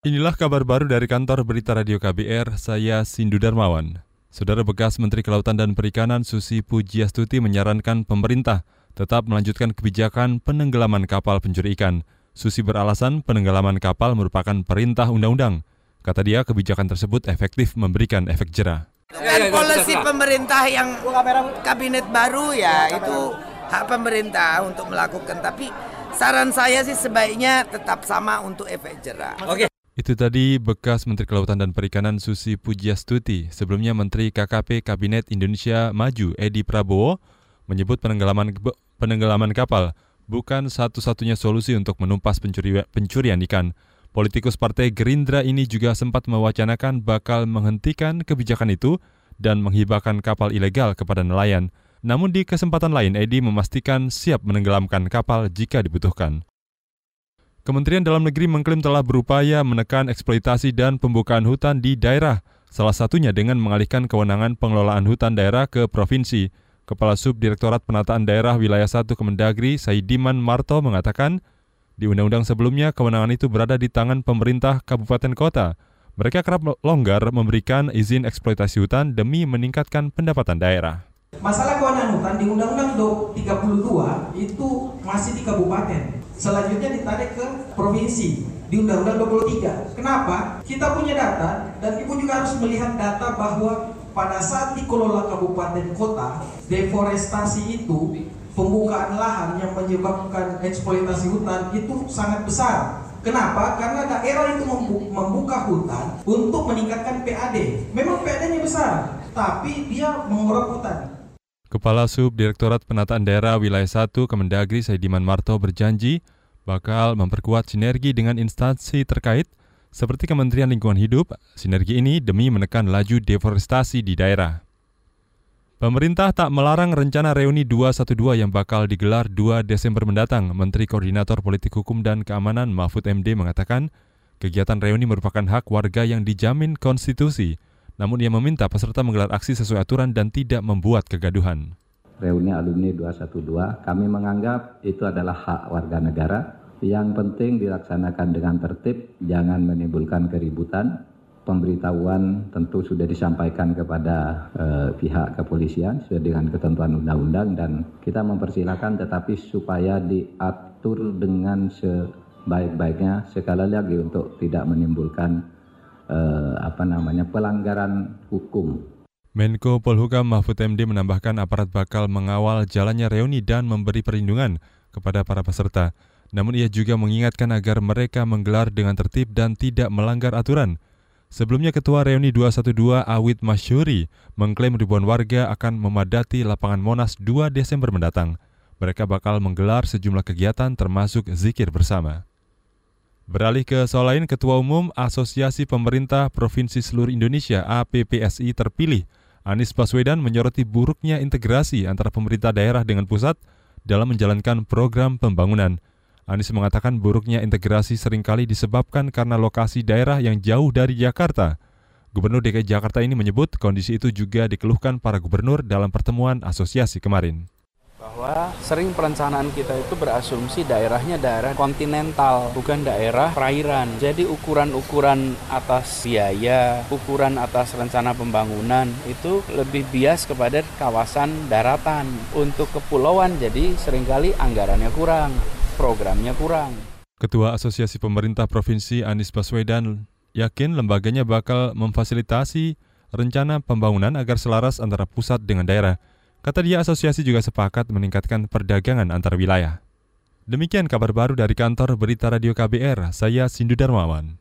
Inilah kabar baru dari kantor berita radio KBR, saya Sindu Darmawan. Saudara bekas Menteri Kelautan dan Perikanan Susi Pujiastuti menyarankan pemerintah tetap melanjutkan kebijakan penenggelaman kapal pencuri ikan. Susi beralasan penenggelaman kapal merupakan perintah undang-undang. Kata dia kebijakan tersebut efektif memberikan efek jerah. Kan polisi pemerintah yang kabinet baru ya itu hak pemerintah untuk melakukan. Tapi saran saya sih sebaiknya tetap sama untuk efek jerah. Oke. Itu tadi bekas Menteri Kelautan dan Perikanan Susi Pujiastuti. Sebelumnya Menteri KKP Kabinet Indonesia Maju Edi Prabowo menyebut penenggelaman penenggelaman kapal bukan satu-satunya solusi untuk menumpas pencuri, pencurian ikan. Politikus Partai Gerindra ini juga sempat mewacanakan bakal menghentikan kebijakan itu dan menghibahkan kapal ilegal kepada nelayan. Namun di kesempatan lain, Edi memastikan siap menenggelamkan kapal jika dibutuhkan. Kementerian Dalam Negeri mengklaim telah berupaya menekan eksploitasi dan pembukaan hutan di daerah, salah satunya dengan mengalihkan kewenangan pengelolaan hutan daerah ke provinsi. Kepala Subdirektorat Penataan Daerah Wilayah 1 Kemendagri, Saidiman Marto mengatakan, di undang-undang sebelumnya kewenangan itu berada di tangan pemerintah kabupaten kota. Mereka kerap longgar memberikan izin eksploitasi hutan demi meningkatkan pendapatan daerah. Masalah kewenangan hutan di Undang-Undang 32 itu masih di kabupaten selanjutnya ditarik ke provinsi di Undang-Undang 23. Kenapa? Kita punya data dan Ibu juga harus melihat data bahwa pada saat dikelola kabupaten kota, deforestasi itu pembukaan lahan yang menyebabkan eksploitasi hutan itu sangat besar. Kenapa? Karena daerah itu membuka hutan untuk meningkatkan PAD. Memang PAD-nya besar, tapi dia mengorok hutan. Kepala Subdirektorat Penataan Daerah Wilayah 1 Kemendagri Saidiman Marto berjanji bakal memperkuat sinergi dengan instansi terkait seperti Kementerian Lingkungan Hidup. Sinergi ini demi menekan laju deforestasi di daerah. Pemerintah tak melarang rencana reuni 212 yang bakal digelar 2 Desember mendatang. Menteri Koordinator Politik Hukum dan Keamanan Mahfud MD mengatakan, kegiatan reuni merupakan hak warga yang dijamin konstitusi namun ia meminta peserta menggelar aksi sesuai aturan dan tidak membuat kegaduhan. Reuni alumni 212, kami menganggap itu adalah hak warga negara. Yang penting dilaksanakan dengan tertib, jangan menimbulkan keributan. Pemberitahuan tentu sudah disampaikan kepada eh, pihak kepolisian sesuai dengan ketentuan undang-undang dan kita mempersilahkan tetapi supaya diatur dengan sebaik-baiknya sekali lagi untuk tidak menimbulkan eh, apa namanya pelanggaran hukum. Menko Polhukam Mahfud MD menambahkan aparat bakal mengawal jalannya reuni dan memberi perlindungan kepada para peserta. Namun ia juga mengingatkan agar mereka menggelar dengan tertib dan tidak melanggar aturan. Sebelumnya Ketua Reuni 212 Awit Masyuri mengklaim ribuan warga akan memadati lapangan Monas 2 Desember mendatang. Mereka bakal menggelar sejumlah kegiatan termasuk zikir bersama. Beralih ke soal lain, Ketua Umum Asosiasi Pemerintah Provinsi Seluruh Indonesia APPSI terpilih, Anies Baswedan menyoroti buruknya integrasi antara pemerintah daerah dengan pusat dalam menjalankan program pembangunan. Anies mengatakan buruknya integrasi sering kali disebabkan karena lokasi daerah yang jauh dari Jakarta. Gubernur DKI Jakarta ini menyebut kondisi itu juga dikeluhkan para gubernur dalam pertemuan asosiasi kemarin bahwa sering perencanaan kita itu berasumsi daerahnya daerah kontinental, bukan daerah perairan. Jadi ukuran-ukuran atas biaya, ukuran atas rencana pembangunan itu lebih bias kepada kawasan daratan. Untuk kepulauan jadi sering kali anggarannya kurang, programnya kurang. Ketua Asosiasi Pemerintah Provinsi Anies Baswedan yakin lembaganya bakal memfasilitasi rencana pembangunan agar selaras antara pusat dengan daerah. Kata dia, asosiasi juga sepakat meningkatkan perdagangan antar wilayah. Demikian kabar baru dari kantor Berita Radio KBR, saya Sindu Darmawan.